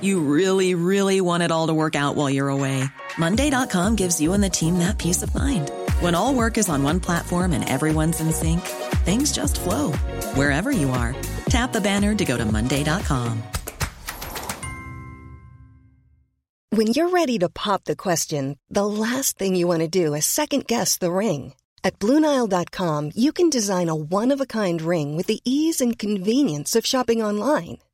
You really, really want it all to work out while you're away. Monday.com gives you and the team that peace of mind. When all work is on one platform and everyone's in sync, things just flow wherever you are. Tap the banner to go to Monday.com. When you're ready to pop the question, the last thing you want to do is second guess the ring. At Bluenile.com, you can design a one of a kind ring with the ease and convenience of shopping online.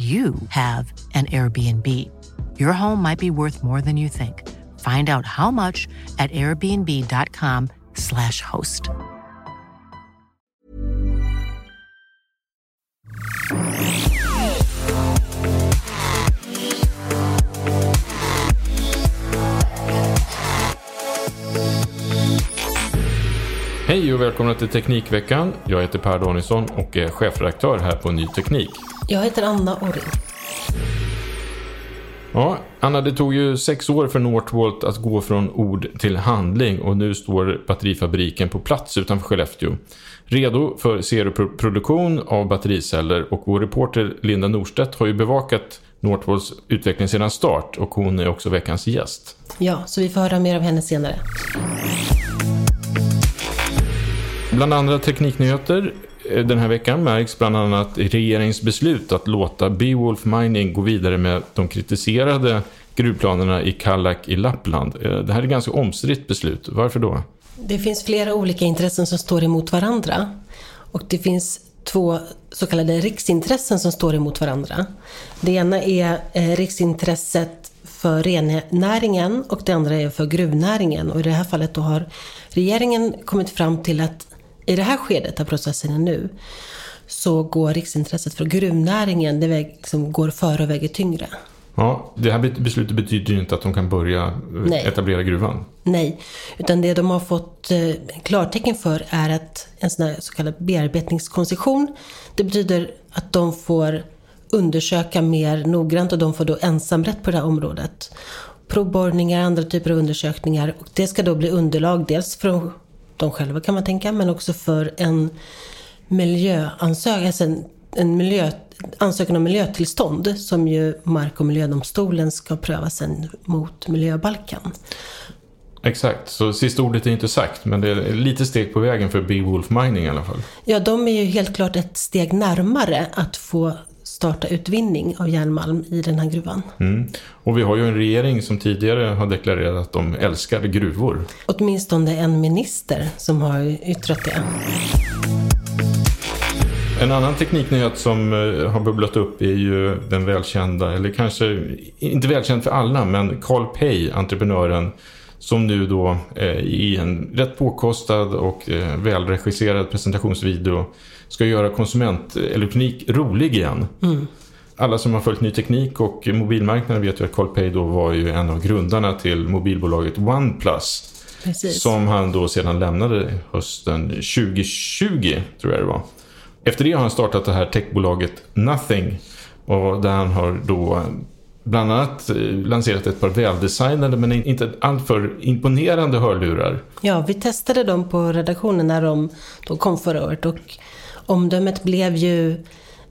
you have an Airbnb. Your home might be worth more than you think. Find out how much at airbnb.com/slash host. Hej och välkomna till Teknikveckan. Jag heter Per Danielsson och är chefredaktör här på Ny Teknik. Jag heter Anna Orring. Ja, Anna, det tog ju sex år för Northvolt att gå från ord till handling och nu står batterifabriken på plats utanför Skellefteå. Redo för serieproduktion av battericeller och vår reporter Linda Norstedt har ju bevakat Northvolts utveckling sedan start och hon är också veckans gäst. Ja, så vi får höra mer av henne senare. Bland andra tekniknyheter Eh, den här veckan märks bland annat regeringens beslut att låta Beowulf Mining gå vidare med de kritiserade gruvplanerna i Kallak i Lappland. Eh, det här är ett ganska omstritt beslut. Varför då? Det finns flera olika intressen som står emot varandra. Och det finns två så kallade riksintressen som står emot varandra. Det ena är eh, riksintresset för rennäringen och det andra är för gruvnäringen. Och i det här fallet då har regeringen kommit fram till att i det här skedet av processen nu så går riksintresset för gruvnäringen, det väg, liksom går före och väger tyngre. Ja, det här beslutet betyder ju inte att de kan börja eh, Nej. etablera gruvan. Nej, utan det de har fått eh, klartecken för är att en sån här så kallad bearbetningskoncession, det betyder att de får undersöka mer noggrant och de får då ensamrätt på det här området. Provborrningar, andra typer av undersökningar och det ska då bli underlag dels för de själva kan man tänka, men också för en miljöansökan, alltså en, en miljö, ansökan om miljötillstånd som ju Mark och miljödomstolen ska pröva sen mot miljöbalken. Exakt, så sista ordet är inte sagt, men det är lite steg på vägen för Beowulf Mining i alla fall. Ja, de är ju helt klart ett steg närmare att få starta utvinning av järnmalm i den här gruvan. Mm. Och vi har ju en regering som tidigare har deklarerat att de älskar gruvor. Åtminstone en minister som har yttrat det. En annan tekniknyhet som eh, har bubblat upp är ju den välkända, eller kanske inte välkänd för alla, men Carl Pei, entreprenören, som nu då eh, i en rätt påkostad och eh, välregisserad presentationsvideo ska göra konsumentelektronik rolig igen. Mm. Alla som har följt ny teknik och mobilmarknaden vet ju att Carl Pei då var ju en av grundarna till mobilbolaget OnePlus. Precis. Som han då sedan lämnade hösten 2020, tror jag det var. Efter det har han startat det här techbolaget Nothing. Och där han har då bland annat eh, lanserat ett par väldesignade men inte alltför imponerande hörlurar. Ja, vi testade dem på redaktionen när de, de kom förra året och omdömet blev ju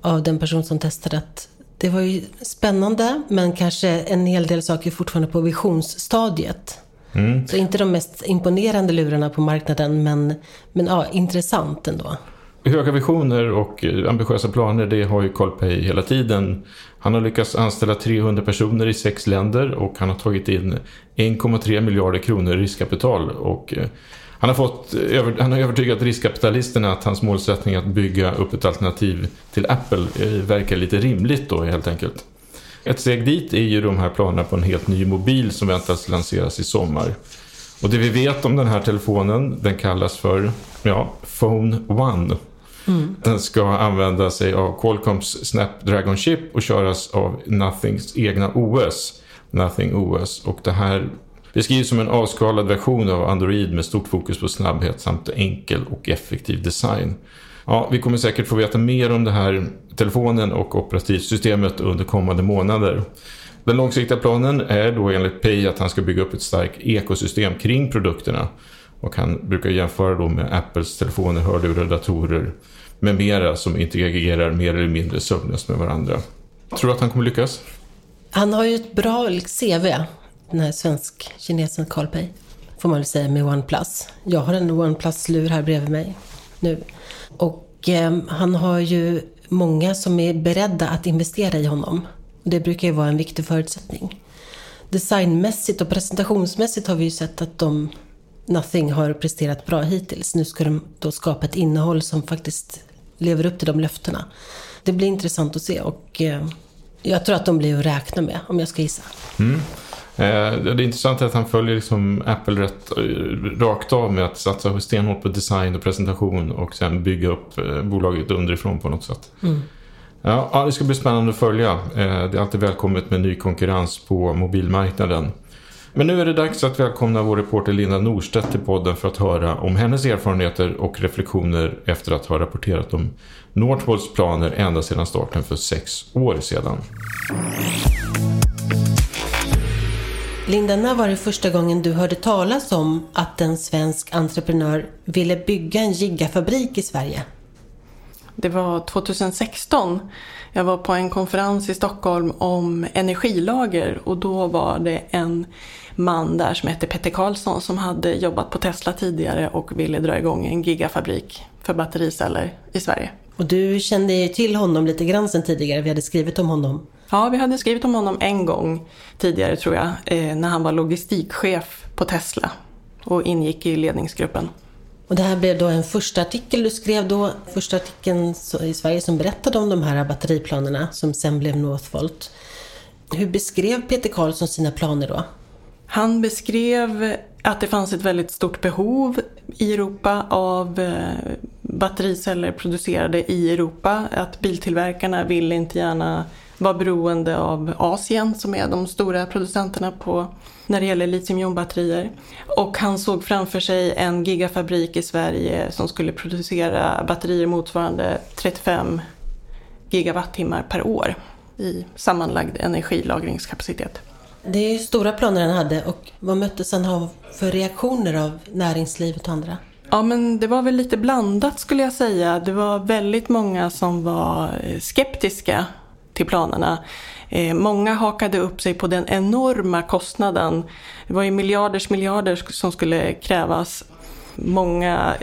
av den person som testade att det var ju spännande men kanske en hel del saker fortfarande på visionsstadiet. Mm. Så inte de mest imponerande lurarna på marknaden men, men ja, intressant ändå. Höga visioner och eh, ambitiösa planer, det har ju Carl Pei hela tiden. Han har lyckats anställa 300 personer i sex länder och han har tagit in 1,3 miljarder kronor i riskkapital. Och eh, han har, fått, han har övertygat riskkapitalisterna att hans målsättning att bygga upp ett alternativ till Apple eh, verkar lite rimligt då helt enkelt. Ett steg dit är ju de här planerna på en helt ny mobil som väntas lanseras i sommar. Och det vi vet om den här telefonen, den kallas för ja, Phone One. Mm. Den ska använda sig av Qualcomms Snapdragon chip och köras av Nothings egna OS. Nothing OS. Och det här beskrivs som en avskalad version av Android med stort fokus på snabbhet samt enkel och effektiv design. Ja, vi kommer säkert få veta mer om det här telefonen och operativsystemet under kommande månader. Den långsiktiga planen är då enligt Pay att han ska bygga upp ett starkt ekosystem kring produkterna. Och han brukar jämföra då med Apples telefoner, hörlurar, datorer med mera som interagerar mer eller mindre sömnlöst med varandra. Tror du att han kommer lyckas? Han har ju ett bra CV, den här svensk-kinesen Carl Pei, får man väl säga, med OnePlus. Jag har en OnePlus-lur här bredvid mig nu. Och eh, han har ju många som är beredda att investera i honom. Det brukar ju vara en viktig förutsättning. Designmässigt och presentationsmässigt har vi ju sett att de Nothing har presterat bra hittills. Nu ska de då skapa ett innehåll som faktiskt lever upp till de löftena. Det blir intressant att se och eh, jag tror att de blir att räkna med om jag ska gissa. Mm. Eh, det är intressant att han följer liksom Apple rätt eh, rakt av med att satsa stenhårt på design och presentation och sen bygga upp eh, bolaget underifrån på något sätt. Mm. Ja, det ska bli spännande att följa. Det är alltid välkommet med ny konkurrens på mobilmarknaden. Men nu är det dags att välkomna vår reporter Linda Norstedt till podden för att höra om hennes erfarenheter och reflektioner efter att ha rapporterat om Northvolts planer ända sedan starten för sex år sedan. Linda, när var det första gången du hörde talas om att en svensk entreprenör ville bygga en gigafabrik i Sverige? Det var 2016. Jag var på en konferens i Stockholm om energilager och då var det en man där som hette Petter Karlsson som hade jobbat på Tesla tidigare och ville dra igång en gigafabrik för battericeller i Sverige. Och du kände ju till honom lite grann sen tidigare, vi hade skrivit om honom. Ja, vi hade skrivit om honom en gång tidigare tror jag, eh, när han var logistikchef på Tesla. och ingick i ledningsgruppen. Och det här blev då en första artikel du skrev då, första artikeln i Sverige som berättade om de här batteriplanerna som sen blev Northvolt. Hur beskrev Peter Karlsson sina planer då? Han beskrev att det fanns ett väldigt stort behov i Europa av eh, battericeller producerade i Europa. Att biltillverkarna vill inte gärna vara beroende av Asien som är de stora producenterna på när det gäller litiumjonbatterier. Och han såg framför sig en gigafabrik i Sverige som skulle producera batterier motsvarande 35 gigawattimmar per år i sammanlagd energilagringskapacitet. Det är stora planer han hade och vad möttes han av för reaktioner av näringslivet och andra? Ja, men det var väl lite blandat skulle jag säga. Det var väldigt många som var skeptiska till planerna. Eh, många hakade upp sig på den enorma kostnaden. Det var ju miljarders miljarder som skulle krävas. Många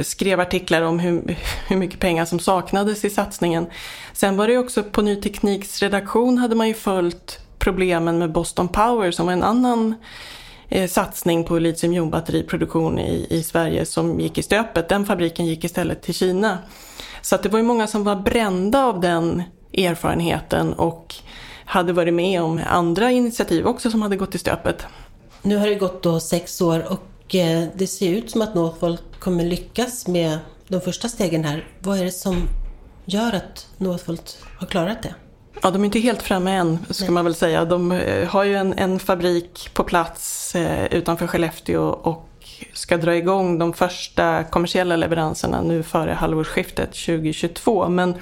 skrev artiklar om hur, hur mycket pengar som saknades i satsningen. Sen var det också på Ny Tekniks redaktion hade man ju följt problemen med Boston Power som var en annan eh, satsning på litiumjonbatteriproduktion i, i Sverige som gick i stöpet. Den fabriken gick istället till Kina. Så att det var ju många som var brända av den erfarenheten och hade varit med om andra initiativ också som hade gått i stöpet. Nu har det gått då sex år och eh, det ser ut som att Northvolt kommer lyckas med de första stegen här. Vad är det som gör att Northvolt har klarat det? Ja, de är inte helt framme än, ska man väl säga. De eh, har ju en, en fabrik på plats eh, utanför Skellefteå och ska dra igång de första kommersiella leveranserna nu före halvårsskiftet 2022. Men,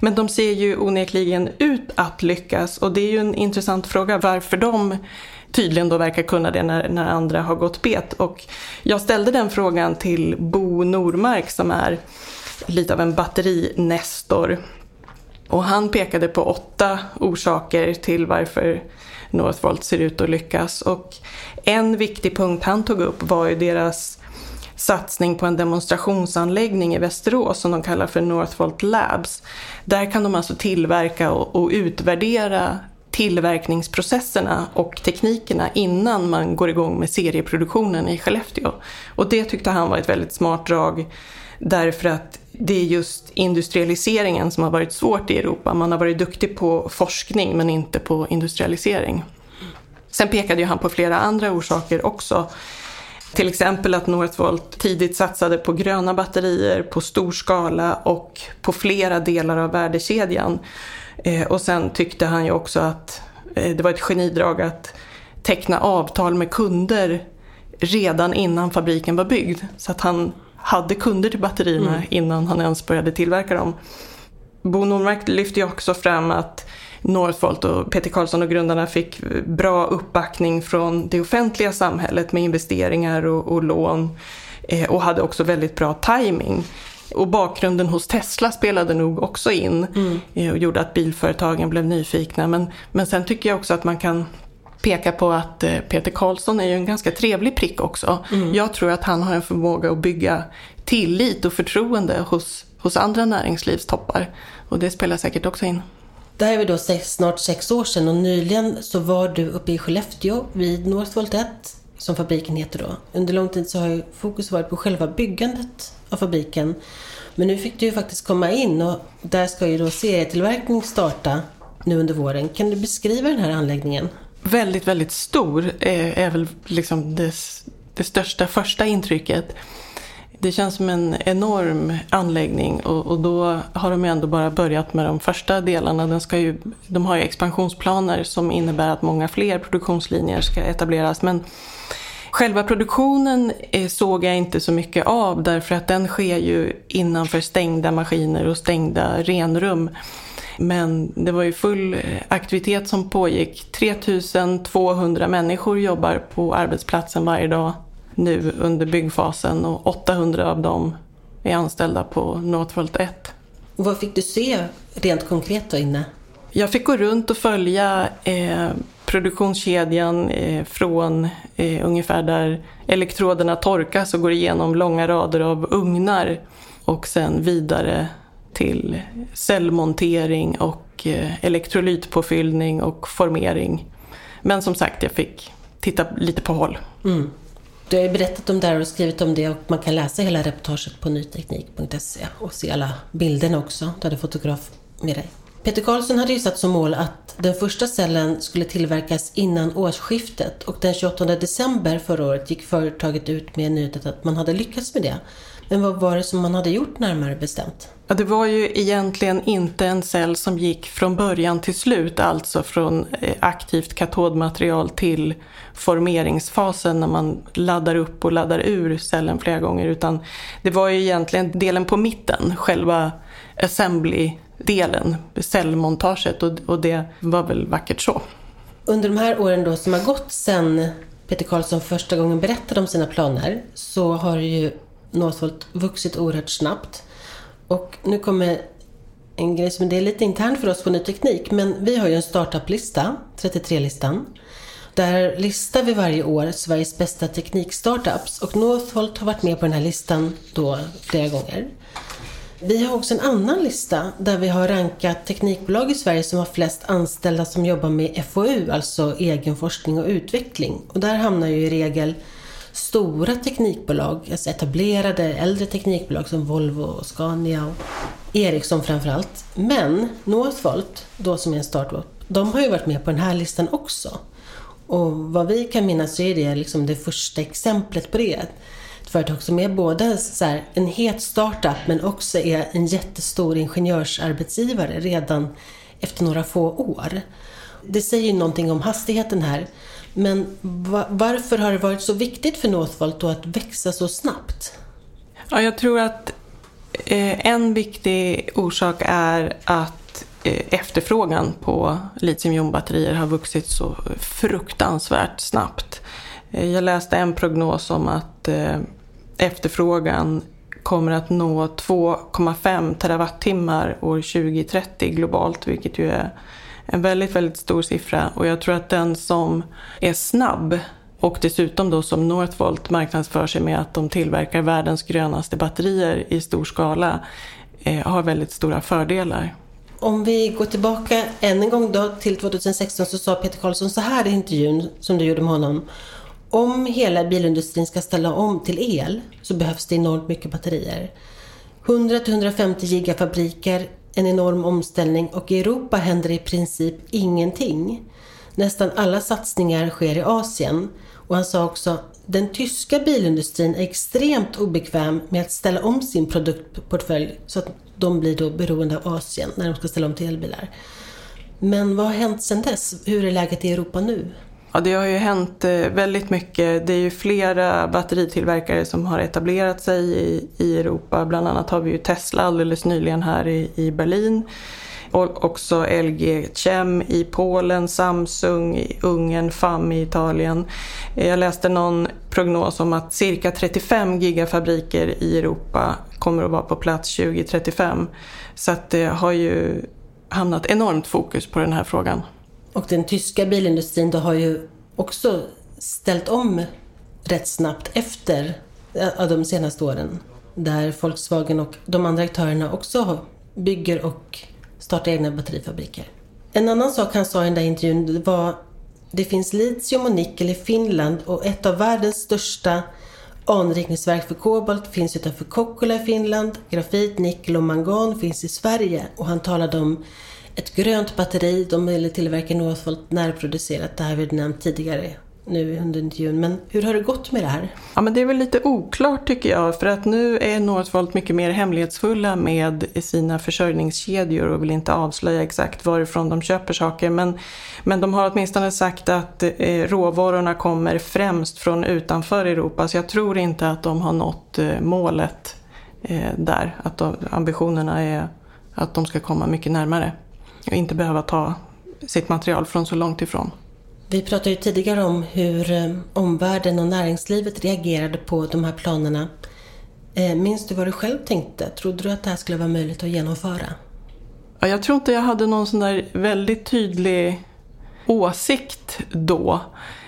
men de ser ju onekligen ut att lyckas och det är ju en intressant fråga varför de tydligen då verkar kunna det när, när andra har gått bet. Och jag ställde den frågan till Bo Normark som är lite av en batterinestor. Och han pekade på åtta orsaker till varför Northvolt ser ut att lyckas. Och en viktig punkt han tog upp var ju deras satsning på en demonstrationsanläggning i Västerås som de kallar för Northvolt Labs. Där kan de alltså tillverka och, och utvärdera tillverkningsprocesserna och teknikerna innan man går igång med serieproduktionen i Skellefteå. Och det tyckte han var ett väldigt smart drag därför att det är just industrialiseringen som har varit svårt i Europa. Man har varit duktig på forskning men inte på industrialisering. Sen pekade ju han på flera andra orsaker också. Till exempel att Northvolt tidigt satsade på gröna batterier, på stor skala och på flera delar av värdekedjan. Eh, och sen tyckte han ju också att eh, det var ett genidrag att teckna avtal med kunder redan innan fabriken var byggd. Så att han hade kunder till batterierna mm. innan han ens började tillverka dem. Bo Nordmark lyfte ju också fram att Northvolt och Peter Karlsson och grundarna fick bra uppbackning från det offentliga samhället med investeringar och, och lån eh, och hade också väldigt bra timing. Och bakgrunden hos Tesla spelade nog också in mm. eh, och gjorde att bilföretagen blev nyfikna. Men, men sen tycker jag också att man kan peka på att eh, Peter Karlsson är ju en ganska trevlig prick också. Mm. Jag tror att han har en förmåga att bygga tillit och förtroende hos, hos andra näringslivstoppar. Och det spelar säkert också in. Det här är då sex, snart sex år sedan och nyligen så var du uppe i Skellefteå vid Northvolt 1, som fabriken heter då. Under lång tid så har ju fokus varit på själva byggandet av fabriken. Men nu fick du ju faktiskt komma in och där ska ju då serietillverkning starta nu under våren. Kan du beskriva den här anläggningen? Väldigt, väldigt stor är, är väl liksom det, det största första intrycket. Det känns som en enorm anläggning och, och, då har de ju ändå bara börjat med de första delarna. Den ska ju, de har ju expansionsplaner som innebär att många fler produktionslinjer ska etableras. Men själva produktionen eh, såg jag inte så mycket av därför att den sker ju innanför stängda maskiner och stängda renrum. Men det var ju full eh, aktivitet som pågick. 3200 människor jobbar på arbetsplatsen varje dag nu under byggfasen och 800 av dem är anställda på Northvolt 1. Vad fick du se rent konkret då inne? Jag fick gå runt och följa eh, produktionskedjan eh, från eh, ungefär där elektroderna torkas och går igenom långa rader av ugnar och sen vidare till cellmontering och eh, elektrolytpåfyllning och formering. Men som sagt, jag fick titta lite på håll. Mm. Du har ju berättat om det här och skrivit om det och man kan läsa hela reportaget på nyteknik.se och se alla bilderna också. Du hade fotograf med dig. Peter Karlsson hade ju satt som mål att den första cellen skulle tillverkas innan årsskiftet och den 28 december förra året gick företaget ut med nyheten att man hade lyckats med det. Men vad var det som man hade gjort närmare bestämt? Ja, det var ju egentligen inte en cell som gick från början till slut, alltså från eh, aktivt katodmaterial till formeringsfasen när man laddar upp och laddar ur cellen flera gånger, utan det var ju egentligen delen på mitten, själva assembly-delen, cellmontaget och, och det var väl vackert så. Under de här åren då som har gått sedan Peter Karlsson första gången berättade om sina planer så har ju Northvolt vuxit oerhört snabbt. Och nu kommer en grej som det är lite intern för oss på Ny Teknik, men vi har ju en startup-lista, 33-listan. Där listar vi varje år Sveriges bästa teknikstartups och Northvolt har varit med på den här listan då flera gånger. Vi har också en annan lista där vi har rankat teknikbolag i Sverige som har flest anställda som jobbar med FoU, alltså egen forskning och utveckling. Och där hamnar ju i regel stora teknikbolag, alltså etablerade äldre teknikbolag som Volvo, och Scania och Ericsson framförallt. Men Northvolt, då som är en startup, de har ju varit med på den här listan också. Och vad vi kan minnas så är det liksom det första exemplet på det. Ett företag som är både så en het startup men också är en jättestor ingenjörsarbetsgivare redan efter några få år. Det säger ju någonting om hastigheten här. Men varför har det varit så viktigt för Northvolt att växa så snabbt? Ja, jag tror att eh, en viktig orsak är att eh, efterfrågan på litiumjonbatterier har vuxit så fruktansvärt snabbt. Eh, jag läste en prognos om att efterfrågan kommer att nå 2,5 terawattimmar år 2030 globalt, vilket ju är en väldigt, väldigt stor siffra och jag tror att den som är snabb och dessutom då som Northvolt marknadsför sig med att de tillverkar världens grönaste batterier i stor skala eh, har väldigt stora fördelar. Om vi går tillbaka än en gång då till 2016 så sa Peter Karlsson så här i intervjun som du gjorde med honom. Om hela bilindustrin ska ställa om till el så behövs det enormt mycket batterier. 100-150 gigafabriker en enorm omställning och i Europa händer i princip ingenting. Nästan alla satsningar sker i Asien och han sa också den tyska bilindustrin är extremt obekväm med att ställa om sin produktportfölj så att de blir då beroende av Asien när de ska ställa om till elbilar. Men vad har hänt sedan dess? Hur är läget i Europa nu? Ja, det har ju hänt eh, väldigt mycket. Det är ju flera batteritillverkare som har etablerat sig i, i Europa. Bland annat har vi ju Tesla alldeles nyligen här i, i Berlin. Och också LG Chem i Polen, Samsung i Ungern, FAM i Italien. Jag läste någon prognos om att cirka 35 gigafabriker i Europa kommer att vara på plats 2035. Så att det har ju hamnat enormt fokus på den här frågan. Och den tyska bilindustrin då har ju också ställt om rätt snabbt efter eh, de senaste åren. Där Volkswagen och de andra aktörerna också bygger och startar egna batterifabriker. En annan sak han sa i den där intervjun var det finns litium och nickel i Finland och ett av världens största anrikningsverk för kobolt finns utanför Kokkola i Finland. Grafit, nickel och mangan finns i Sverige och han talade om ett grönt batteri. De tillverkar Northvolt närproducerat. Det här har vi nämnt tidigare nu under intervjun. Men hur har det gått med det här? Ja, men det är väl lite oklart tycker jag. För att nu är Northvolt mycket mer hemlighetsfulla med sina försörjningskedjor och vill inte avslöja exakt varifrån de köper saker. Men, men de har åtminstone sagt att eh, råvarorna kommer främst från utanför Europa. Så jag tror inte att de har nått eh, målet eh, där. Att de, ambitionerna är att de ska komma mycket närmare och inte behöva ta sitt material från så långt ifrån. Vi pratade ju tidigare om hur eh, omvärlden och näringslivet reagerade på de här planerna. Eh, minns du vad du själv tänkte? Trodde du att det här skulle vara möjligt att genomföra? Ja, jag tror inte jag hade någon sån där väldigt tydlig åsikt då.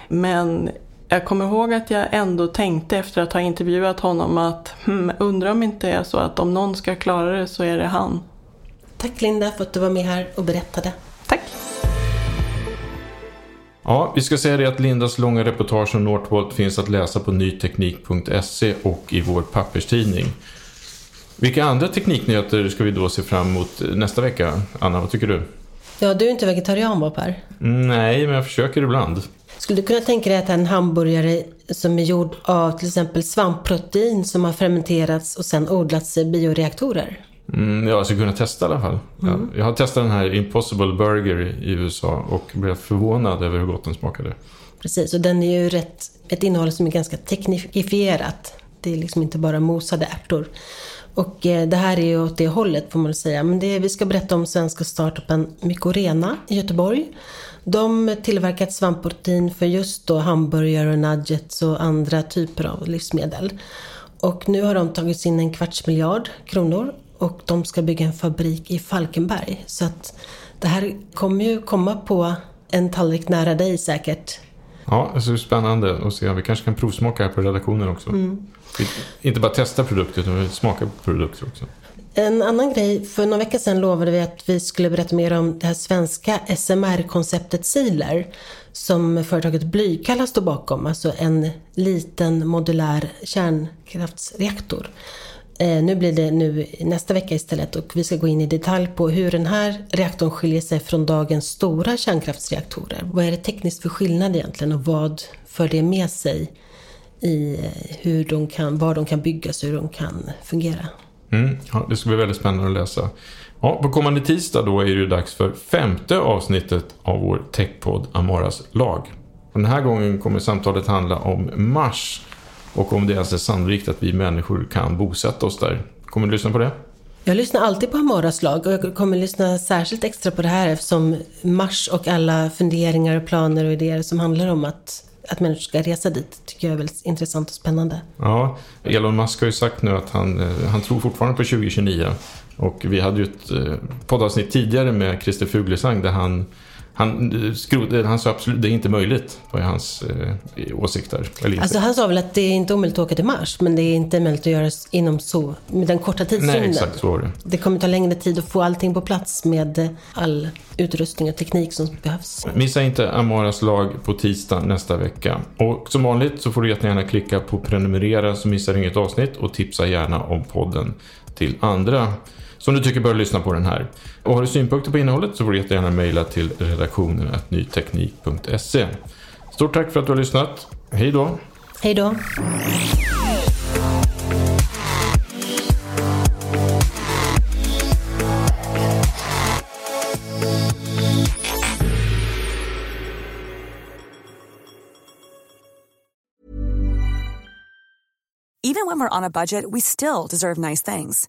Men jag kommer ihåg att jag ändå tänkte efter att ha intervjuat honom att hmm, undrar om inte är så att om någon ska klara det så är det han. Tack Linda för att du var med här och berättade. Tack. Ja, vi ska säga det att Lindas långa reportage om Northvolt finns att läsa på nyteknik.se och i vår papperstidning. Vilka andra tekniknyheter ska vi då se fram emot nästa vecka? Anna, vad tycker du? Ja, du är inte vegetarian va Per? Nej, men jag försöker ibland. Skulle du kunna tänka dig att en hamburgare som är gjord av till exempel svampprotein som har fermenterats och sen odlats i bioreaktorer? Mm, jag skulle kunna testa i alla fall. Mm. Jag, jag har testat den här Impossible Burger i USA och blev förvånad över hur gott den smakade. Precis, och den är ju rätt, ett innehåll som är ganska teknifierat. Det är liksom inte bara mosade ärtor. Och eh, det här är ju åt det hållet får man säga. Men det, vi ska berätta om svenska startupen Mykorena i Göteborg. De tillverkar ett svampprotein för just då hamburgare och nuggets och andra typer av livsmedel. Och nu har de tagit in en kvarts miljard kronor och de ska bygga en fabrik i Falkenberg. Så att det här kommer ju komma på en tallrik nära dig säkert. Ja, det är spännande att se. Vi kanske kan provsmaka här på redaktionen också. Mm. Inte bara testa produkter utan smaka på produkter också. En annan grej, för några veckor sedan lovade vi att vi skulle berätta mer om det här svenska SMR-konceptet Sealer som företaget Blykalla står bakom, alltså en liten modulär kärnkraftsreaktor. Eh, nu blir det nu nästa vecka istället och vi ska gå in i detalj på hur den här reaktorn skiljer sig från dagens stora kärnkraftsreaktorer. Vad är det tekniskt för skillnad egentligen och vad för det med sig i eh, hur de kan, var de kan byggas och hur de kan fungera? Mm, ja, det ska bli väldigt spännande att läsa. Ja, på kommande tisdag då är det dags för femte avsnittet av vår techpodd Amaras lag. Den här gången kommer samtalet handla om Mars och om det alltså är sannolikt att vi människor kan bosätta oss där. Kommer du lyssna på det? Jag lyssnar alltid på Amaras lag och jag kommer lyssna särskilt extra på det här eftersom Mars och alla funderingar och planer och idéer som handlar om att att människor ska resa dit tycker jag är väldigt intressant och spännande. Ja, Elon Musk har ju sagt nu att han, eh, han tror fortfarande på 2029. Och vi hade ju ett eh, poddavsnitt tidigare med Christer Fuglesang där han han, skrod, han sa absolut det är inte möjligt, var hans eh, åsikter. Alltså han sa väl att det är inte omöjligt att åka till Mars, men det är inte möjligt att göra inom så, med den korta tidsrymden. Nej, exakt så var det. Det kommer ta längre tid att få allting på plats med all utrustning och teknik som behövs. Missa inte Amaras lag på tisdag nästa vecka. Och som vanligt så får du jättegärna klicka på prenumerera så missar du inget avsnitt och tipsa gärna om podden till andra som du tycker bör lyssna på den här. Och har du synpunkter på innehållet så får du jättegärna mejla till redaktionen nyteknik.se. Stort tack för att du har lyssnat. Hej då! Hej då! Even when we're on a budget we still deserve nice things.